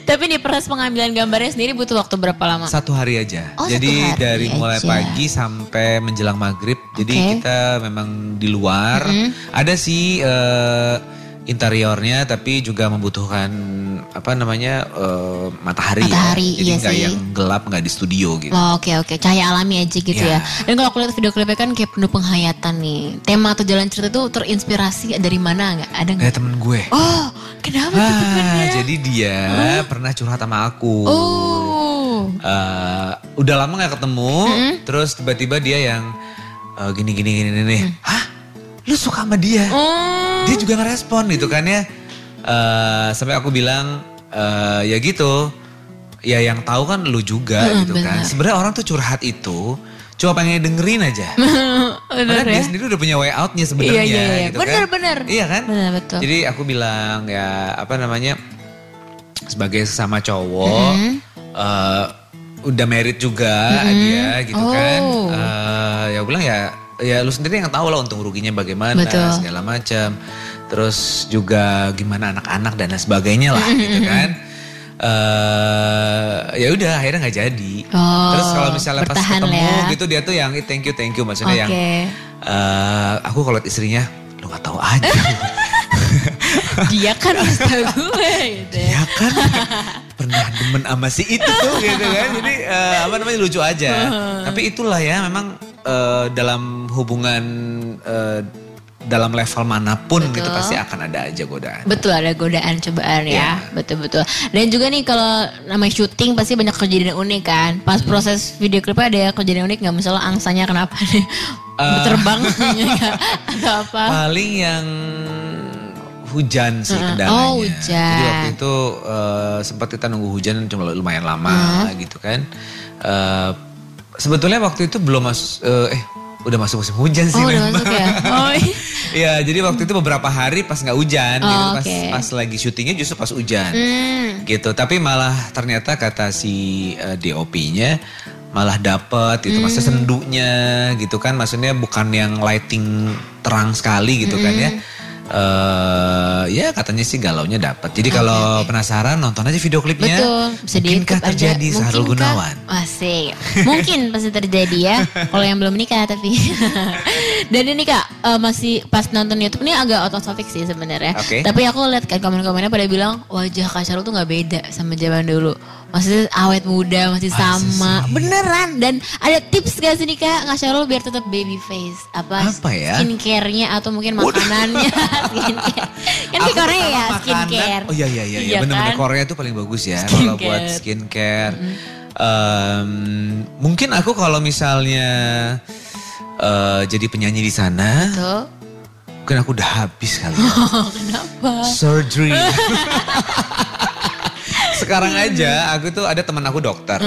Tapi nih proses pengambilan gambarnya sendiri butuh waktu berapa lama? Satu hari aja. Oh, Jadi hari dari mulai aja. pagi sampai menjelang maghrib. Jadi kita memang di luar. Ada sih eh, interiornya, tapi juga membutuhkan apa namanya eh, matahari, Matahari, ya. Jadi iya nggak yang gelap nggak di studio gitu. Oh, Oke oke, cahaya alami aja gitu Ya. ya. Dan kalau aku lihat video klipnya kan kayak penuh penghayatan nih. Tema atau jalan cerita itu terinspirasi dari mana nggak? Ada nggak? Temen gue. Oh, kenapa Ah, temennya? jadi dia pernah curhat sama aku. Oh, Eh, udah lama nggak ketemu, terus tiba-tiba dia yang eh, gini gini gini nih. Hah? Lu suka sama dia? oh, Dia juga ngerespon gitu kan ya. Eh, sampai aku bilang eh, ya gitu. Ya yang tahu kan lu juga Mm, gitu kan. benar. Sebenarnya orang tuh curhat itu cuma pengen dengerin aja. <laughs> bener Padahal dia ya. sendiri udah punya way outnya sebenarnya. Iya, iya, iya. gitu Bener, kan. bener. Iya kan? Bener, betul. Jadi aku bilang ya apa namanya sebagai sesama cowok Mm-hmm. eh, udah merit juga dia gitu kan. Oh. Eh, ya aku bilang ya ya lu sendiri yang tahu lah untung ruginya bagaimana Betul. segala macam. Terus juga gimana anak-anak dan lain sebagainya lah gitu <laughs> kan. eh ya udah akhirnya nggak jadi. Oh, Terus kalau misalnya pas ketemu ya. gitu dia tuh yang "Eh, thank you thank you maksudnya yang Oke. eh aku kalau istrinya lu nggak tahu aja. <laughs> Dia kan bisa gue gitu ya. ya kan pernah demen sama si itu tuh gitu kan. Jadi eh, apa namanya lucu aja. Tapi itulah ya memang eh, dalam hubungan eh, dalam level mana pun gitu pasti akan ada aja godaan. Betul ada godaan cobaan ya, Iya. betul betul. Dan juga nih kalau namanya syuting pasti banyak kejadian unik kan. Pas Hmm. proses video klipnya ada kejadian unik nggak? Misalnya angsanya kenapa nih? Eh. Terbang <laughs> atau apa? Paling yang hujan sih kendalanya. Oh, hujan. Jadi waktu itu eh, sempat kita nunggu hujan cuma lumayan lama gitu kan. Eh, sebetulnya waktu itu belum mas eh, eh udah masuk musim hujan sih Oh udah masuk ya? <laughs> Oh iya. Iya, jadi waktu itu beberapa hari pas nggak hujan Oh, gitu, pas oke. pas lagi syutingnya justru pas hujan. Hmm. Gitu. Tapi malah ternyata kata si eh, DOP-nya malah dapet gitu, Hmm. maksudnya sendunya gitu kan, maksudnya bukan yang lighting terang sekali gitu kan ya. Eh ya katanya sih galaunya dapat. Jadi kalau penasaran nonton aja video klipnya. Betul, bisa Mungkinkah YouTube aja. terjadi Sahrul Mungkinkah? Gunawan? Asik. Mungkin pasti terjadi ya. Kalau yang belum menikah tapi. <laughs> Dan ini kak eh, masih pas nonton YouTube ini agak out of topic sih sebenarnya. Oke. Tapi aku lihat kan komen-komennya pada bilang wajah Kak Syarul tuh nggak beda sama zaman dulu. Maksudnya awet muda masih sama. Beneran. Dan ada tips gak sih nih kak Kak Syarul biar tetap baby face? Apa, Apa ya? Skincare-nya atau mungkin makanannya <laughs> skincare. Kan di Korea ya skincare. Oh iya iya iya, Iya bener-bener kan? Korea tuh paling bagus ya kalau Skincare. buat skincare. Em, mungkin aku kalau misalnya eh, jadi penyanyi di sana, Tuh. mungkin aku udah habis kali. ya. Oh, <laughs> kenapa? Surgery. <laughs> Sekarang aja aku tuh ada teman aku dokter,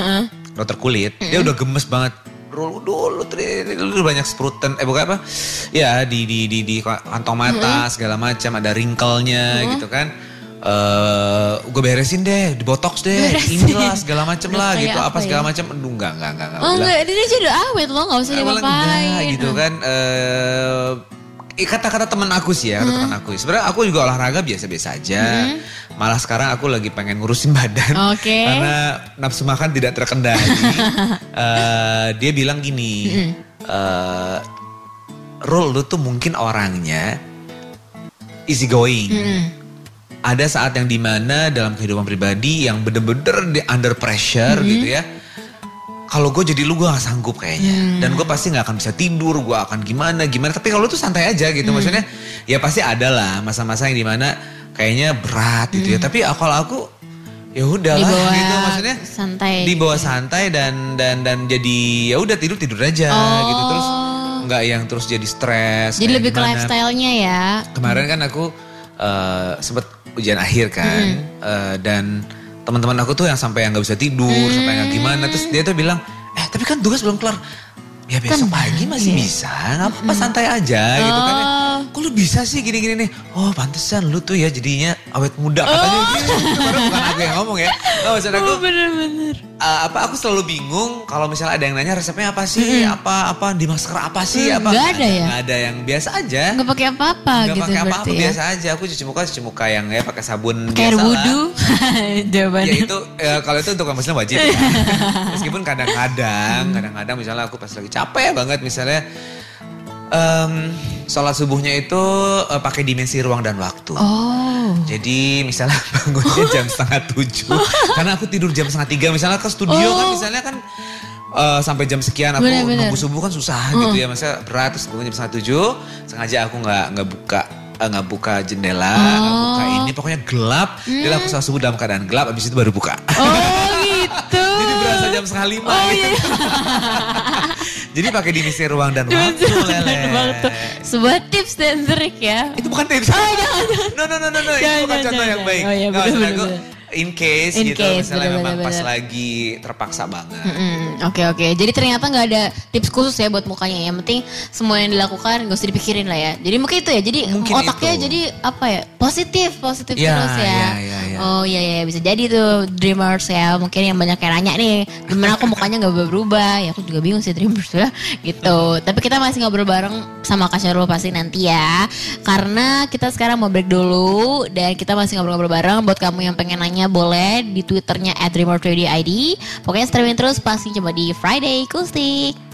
dokter kulit. Dia udah gemes banget. Dulu dulu dulu banyak spruten eh bukan apa? Ya di di di di kantong mata segala macam ada wrinkle-nya gitu kan. Eh gue beresin deh, dibotox deh, Beresin. inilah segala Udah lah gitu, apa apa segala ya? macam. Aduh enggak enggak enggak enggak. Oh enggak, dia aja udah awet loh, gak usah diapa-apain. enggak gitu kan. Eh, kata-kata teman aku sih ya, kata teman aku. Sebenarnya aku juga olahraga biasa-biasa aja. Malah sekarang aku lagi pengen ngurusin <laughs> badan. Oke. Karena nafsu makan tidak terkendali. <laughs> Eh, dia bilang gini, eh Rul lu tuh mungkin orangnya easy going. Ada saat yang di mana dalam kehidupan pribadi yang bener-bener di under pressure gitu ya kalau gue jadi lu gue gak sanggup kayaknya. Dan gue pasti nggak akan bisa tidur gue akan gimana gimana. Tapi kalau lu tuh santai aja gitu maksudnya ya pasti ada lah masa-masa yang di mana kayaknya berat gitu ya. Tapi kalau aku ya udahlah Dibawa gitu maksudnya santai di bawah gitu. santai dan dan dan jadi ya udah tidur tidur aja gitu. Terus nggak yang terus jadi stres Jadi lebih ke gimana. lifestyle-nya ya. Kemarin kan aku eh, sempet ujian akhir kan Eh, dan teman-teman aku tuh yang sampai yang nggak bisa tidur sampai yang gimana. Terus dia tuh bilang eh tapi kan tugas belum kelar. Ya besok pagi masih bisa. Nggak apa-apa santai aja gitu kan Oh. kok lu bisa sih gini-gini nih? Oh pantesan lu tuh ya jadinya awet muda katanya gitu. Padahal bukan aku yang ngomong ya. Oh, maksud aku, Oh bener-bener. uh, apa aku selalu bingung kalau misalnya ada yang nanya resepnya apa sih? Apa apa di masker apa sih? Hmm, apa nggak ada ya? Nggak ada yang biasa aja. Nggak pakai apa-apa Nggak gitu pakai apa-apa berarti ya. biasa aja. Aku cuci muka cuci muka yang ya pakai sabun Kayak air biasa lah. wudhu. <laughs> Jawabannya. Ya itu ya, kalau itu untuk orang muslim wajib ya. <laughs> Meskipun kadang-kadang, kadang-kadang misalnya aku pas lagi capek banget misalnya em, sholat subuhnya itu eh, pakai dimensi ruang dan waktu. Oh. Jadi misalnya <laughs> bangunnya jam <laughs> setengah tujuh, karena aku tidur jam setengah tiga. Misalnya ke studio kan, Oh. misalnya kan eh, sampai jam sekian aku Bener-bener. nunggu subuh kan susah gitu ya. Misalnya berat terus bangun jam setengah tujuh, sengaja aku nggak nggak buka eh, nggak buka jendela, nggak buka Oh. ini, pokoknya gelap. Jadi aku sholat subuh dalam keadaan gelap, abis itu baru buka. Oh gitu. <laughs> Jadi berasa jam setengah lima Oh, gitu. iya. Jadi pakai dimensi ruang dan <laughs> waktu lele. waktu. Sebuah tips dan trik ya. Itu bukan tips. <laughs> <laughs> No, no, no, no, no. Jangan, itu bukan jangan, contoh yang jangan. baik. Oh, iya, maksud bener, aku, bener. In case In gitu. case, misalnya bener, memang bener, pas bener. lagi terpaksa banget. Mm, Oke oke. Jadi ternyata nggak ada tips khusus ya buat mukanya. Yang penting semua yang dilakukan gak usah dipikirin lah ya. Jadi mungkin itu ya. Jadi Mungkin otaknya itu. jadi apa ya? Positif, positif Ya, terus ya. ya, ya, ya. Oh iya iya bisa jadi tuh dreamers ya. Mungkin yang banyak yang nanya nih, gimana aku mukanya nggak berubah? Ya aku juga bingung sih dreamers ya. Gitu. Tapi kita masih ngobrol bareng sama Kak Syarul pasti nanti ya. Karena kita sekarang mau break dulu dan kita masih ngobrol-ngobrol bareng. Buat kamu yang pengen nanya boleh di twitternya @dreamer30id. Pokoknya streaming terus pasti coba di Friday Kustik.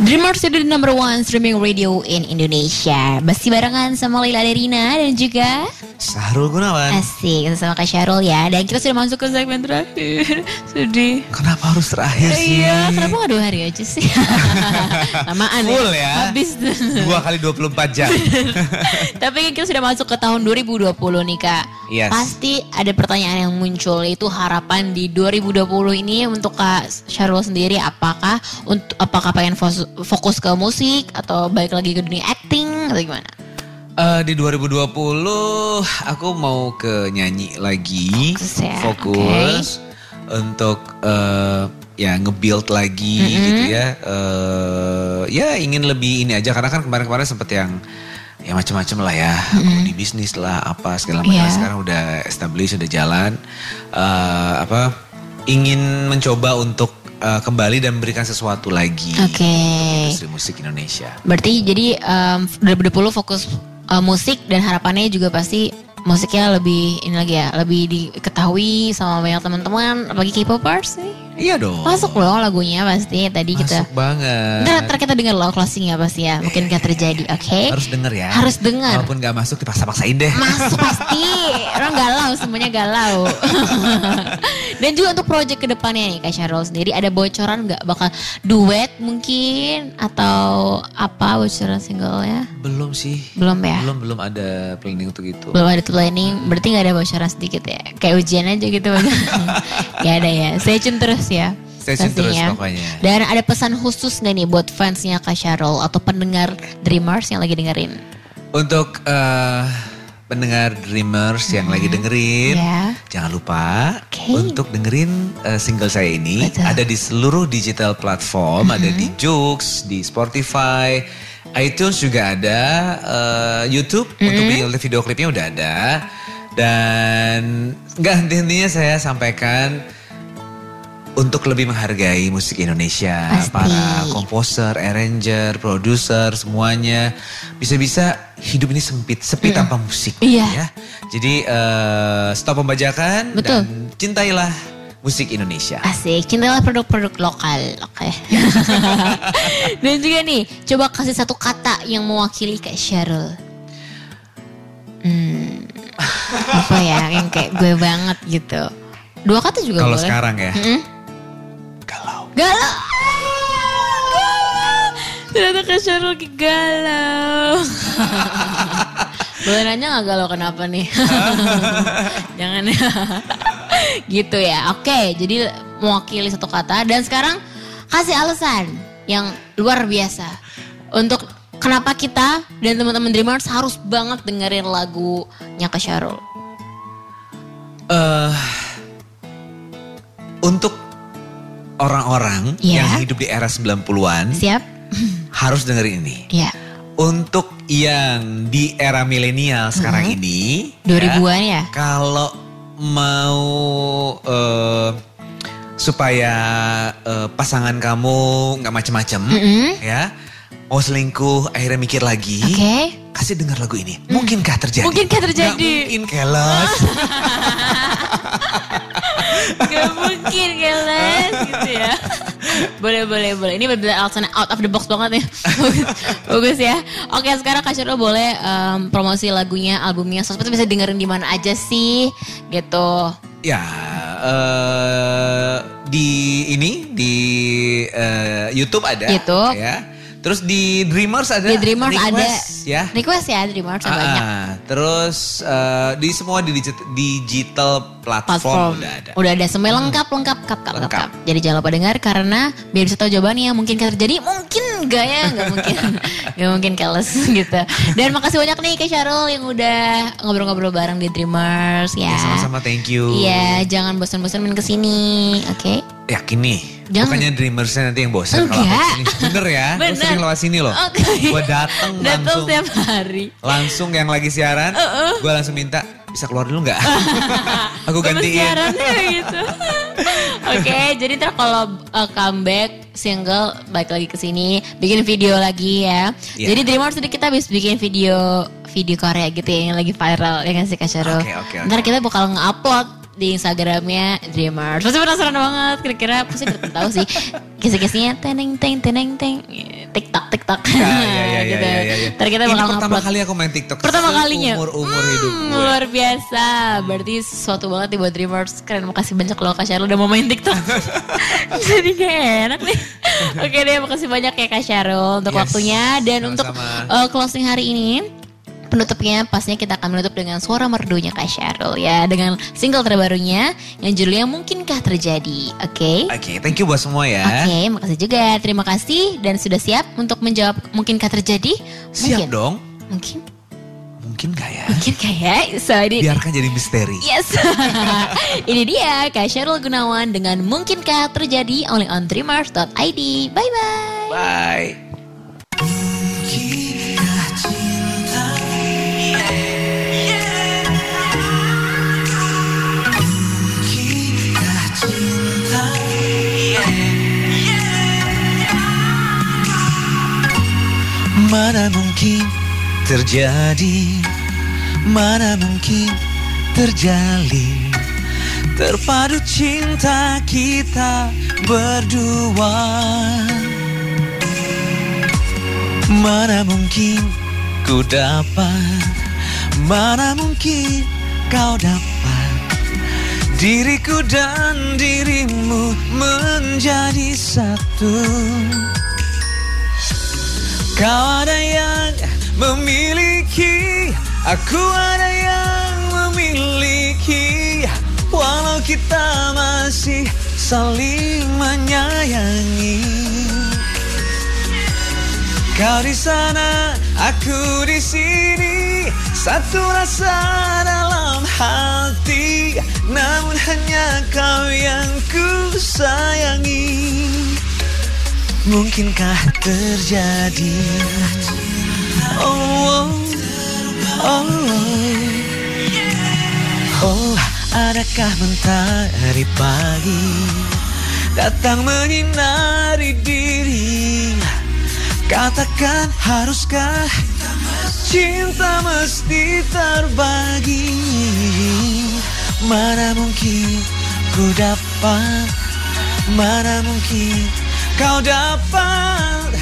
Dreamers itu the number one streaming radio in Indonesia. Masih barengan sama Lila Derina dan juga Sahrul Gunawan. Asik sama Kak Syarul ya. Dan kita sudah masuk ke segmen terakhir. <laughs> Sedih. Kenapa harus terakhir sih? Iya, kenapa gak dua hari aja sih? <laughs> Lamaan Full ya. Habis. Dua kali 24 jam. <laughs> Tapi kan kita sudah masuk ke tahun 2020 nih kak. Yes. Pasti ada pertanyaan yang muncul yaitu harapan di 2020 ini untuk kak Syarul sendiri apakah untuk apakah pengen fokus ke musik atau balik lagi ke dunia acting atau gimana? Eh, di 2020 aku mau ke nyanyi lagi. Fokus ya, Fokus untuk eh, ya nge-build lagi gitu ya. Eh, ya ingin lebih ini aja karena kan kemarin-kemarin sempet yang ya macam-macam lah ya. Aku di bisnis lah apa segala macam Iya. sekarang udah established udah jalan. Eh, apa ingin mencoba untuk eh, kembali dan memberikan sesuatu lagi Oke. industri musik Indonesia. Berarti jadi um, 2020 fokus uh, musik dan harapannya juga pasti musiknya lebih ini lagi ya, lebih diketahui sama banyak teman-teman, apalagi K-popers nih. Iya dong. Masuk loh lagunya pasti tadi kita. Masuk banget. Ntar, ntar kita dengar loh closingnya pasti ya, mungkin gak terjadi, oke? Harus denger ya. Harus denger. Walaupun gak masuk dipaksa-paksain deh. Masuk <laughs> pasti, orang galau semuanya galau. <laughs> Dan juga untuk project ke depannya nih Kak Syarul sendiri ada bocoran nggak bakal duet mungkin atau apa bocoran singlenya? Belum sih. Belum ya? Belum belum ada planning untuk itu. Belum ada planning, berarti nggak ada bocoran sedikit ya? Kayak ujian aja gitu. <laughs> Gak ada ya. Stay tune terus ya. Stay tune terus pokoknya. Dan ada pesan khusus nggak nih buat fansnya Kak Syarul atau pendengar Dreamers yang lagi dengerin? Untuk eh, pendengar Dreamers yang lagi dengerin, Ya. jangan lupa Oke. untuk dengerin eh, single saya ini Betul. ada di seluruh digital platform, ada di Joox, di Spotify, iTunes juga ada, eh, YouTube untuk video, video klipnya udah ada. Dan nggak henti-hentinya saya sampaikan untuk lebih menghargai musik Indonesia, Pasti. para komposer, arranger, produser, semuanya bisa-bisa hidup ini sempit, sepi tanpa musik. Iya. Ya. Jadi eh, stop pembajakan Betul. dan cintailah musik Indonesia. Asik, cintailah produk-produk lokal. Oke. <laughs> Dan juga nih, coba kasih satu kata yang mewakili Kak Syarul. Hmm, apa ya, yang kayak gue banget gitu. Dua kata juga Kalau sekarang ya, Mm-mm. galau. Galau. Ternyata Kak Syarul lagi galau. <laughs> Boleh nanya gak galau kenapa nih? <laughs> Jangan ya. gitu ya. Oke, jadi mewakili satu kata. Dan sekarang kasih alasan yang luar biasa. Untuk kenapa kita dan teman-teman Dreamers harus banget dengerin lagunya Kak Syarul. eh untuk orang-orang Iya. yang hidup di era 90-an Siap? harus dengerin ini. Ya. Untuk yang di era milenial sekarang Mhm. ini, 2000-an ya? Kalau mau eh, supaya eh, pasangan kamu nggak macem-macem, Mm-mm. ya, mau selingkuh akhirnya mikir lagi, Oke. kasih dengar lagu ini. Mungkinkah terjadi? Mungkinkah terjadi? Nggak mungkin keles. <laughs> Gak mungkin keles gitu ya. Boleh, boleh, boleh. Ini benar-benar alasan out of the box banget ya. Bagus, <laughs> Bagus ya. Oke sekarang Kak Syarul boleh em, promosi lagunya, albumnya. Sosmed bisa dengerin di mana aja sih gitu. Ya, eh, di ini di eh, YouTube ada, YouTube. ya. Terus di Dreamers ada, Di Dreamers ada. Request, ya. Request ya Dreamers Ah, banyak. terus eh, di semua di digit- digital platform, platform udah ada. udah ada semua lengkap lengkap lengkap lengkap, Lengkap. lengkap. jadi jangan lupa dengar karena biar bisa tahu jawabannya mungkin terjadi mungkin enggak ya nggak mungkin <laughs> nggak mungkin keles gitu dan makasih banyak nih ke Syarul yang udah ngobrol-ngobrol bareng di Dreamers ya Ya, sama-sama thank you. iya jangan bosan-bosan main ke sini oke Yakin nih. Jangan. Bukannya Dreamersnya nanti yang bosan kalau aku Enggak. ke sini. Bener ya. <laughs> Bener. sering lewat sini loh. Oke. Gue dateng datang langsung. setiap hari Langsung yang lagi siaran. Uh-uh. Gue langsung minta bisa keluar dulu nggak? <laughs> aku gantiin. gitu. <laughs> Oke, jadi ntar kalau uh, comeback single balik lagi ke sini, bikin video lagi ya. Iya. Jadi Dreamers tadi kita habis bikin video video Korea gitu ya yang lagi viral ya kan sih Kak. Oke, oke, oke. Ntar kita bakal nge-upload di Instagramnya Dreamers. Pasti penasaran banget kira-kira pasti udah tahu sih. Kisi-kisinya teneng teng teneng teng TikTok TikTok. Ya, ya, ya, ya, <laughs> gitu. ya, ya, ya. Ntar kita Ini bakal pertama upload. kali aku main TikTok. Pertama kalinya. Umur umur Hmm, hidup gue. Luar biasa. Berarti sesuatu banget nih buat Dreamers. Keren makasih banyak loh Kak Syarul udah mau main TikTok. <laughs> Jadi gak enak nih. Oke deh makasih banyak ya Kak Syarul untuk Yes, waktunya. Dan untuk uh, closing hari ini. Penutupnya pastinya kita akan menutup dengan suara merdunya Kak Syarul ya. Dengan single terbarunya yang judulnya Mungkinkah Terjadi. Oke. Oke, thank you buat semua ya. Oke, makasih juga. Terima kasih dan sudah siap untuk menjawab mungkinkah terjadi? Siap Mungkin. dong. Mungkin. Mungkin gak ya? Mungkin kayak so ini Biarkan jadi misteri. Yes. <laughs> Ini dia Kak Syarul Gunawan dengan Mungkinkah Terjadi only on dreamers.id. Bye bye. Bye. Mana mungkin terjadi? Mana mungkin terjalin? Terpadu cinta kita berdua. Mana mungkin ku dapat? Mana mungkin kau dapat? Diriku dan dirimu menjadi satu Kau ada yang memiliki Aku ada yang memiliki. Walau kita masih saling menyayangi. Kau di sana, aku di sini. Satu rasa dalam hati Namun hanya kau yang ku sayangi Mungkinkah terjadi? Oh, oh, oh, oh Adakah mentari pagi Datang menyinari diri? Katakan haruskah Cinta mesti terbagi? Mana mungkin ku dapat? Mana mungkin kau dapat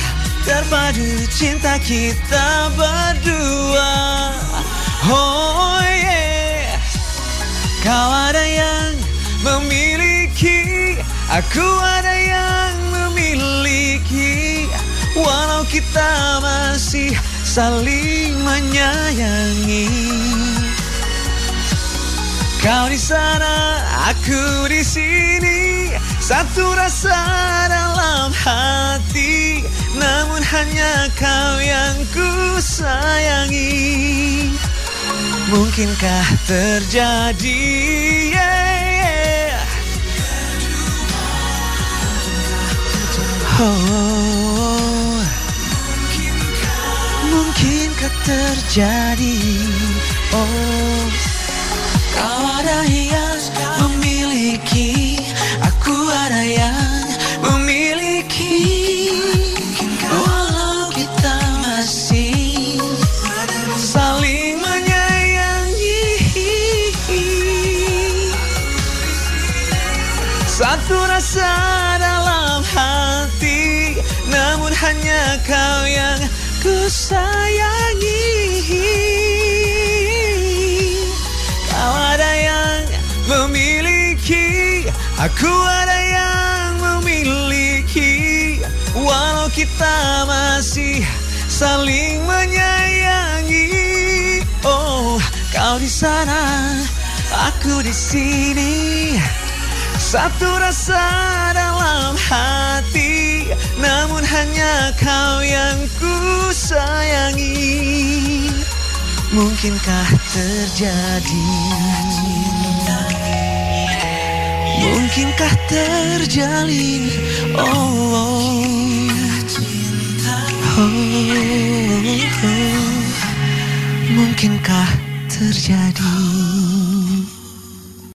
Terpadu cinta kita berdua. Oh yeah. Kau ada yang memiliki Aku ada yang memiliki. Walau kita masih saling menyayangi. Kau di sana, aku di sini Satu rasa dalam hati Namun hanya kau yang ku sayangi Mungkinkah terjadi yeah, yeah. Oh, mungkinkah terjadi? Oh, kau ada yang memiliki, aku ada yang memiliki. Walau kita masih saling menyayangi. Satu rasa dalam hati Namun hanya kau yang ku sayangi Kau ada yang memiliki Aku ada kita masih saling menyayangi. Oh, kau di sana, aku di sini. Satu rasa dalam hati Namun hanya kau yang ku sayangi. Mungkinkah terjadi? Mungkinkah terjalin? Oh, oh. Oh, oh. Mungkinkah terjadi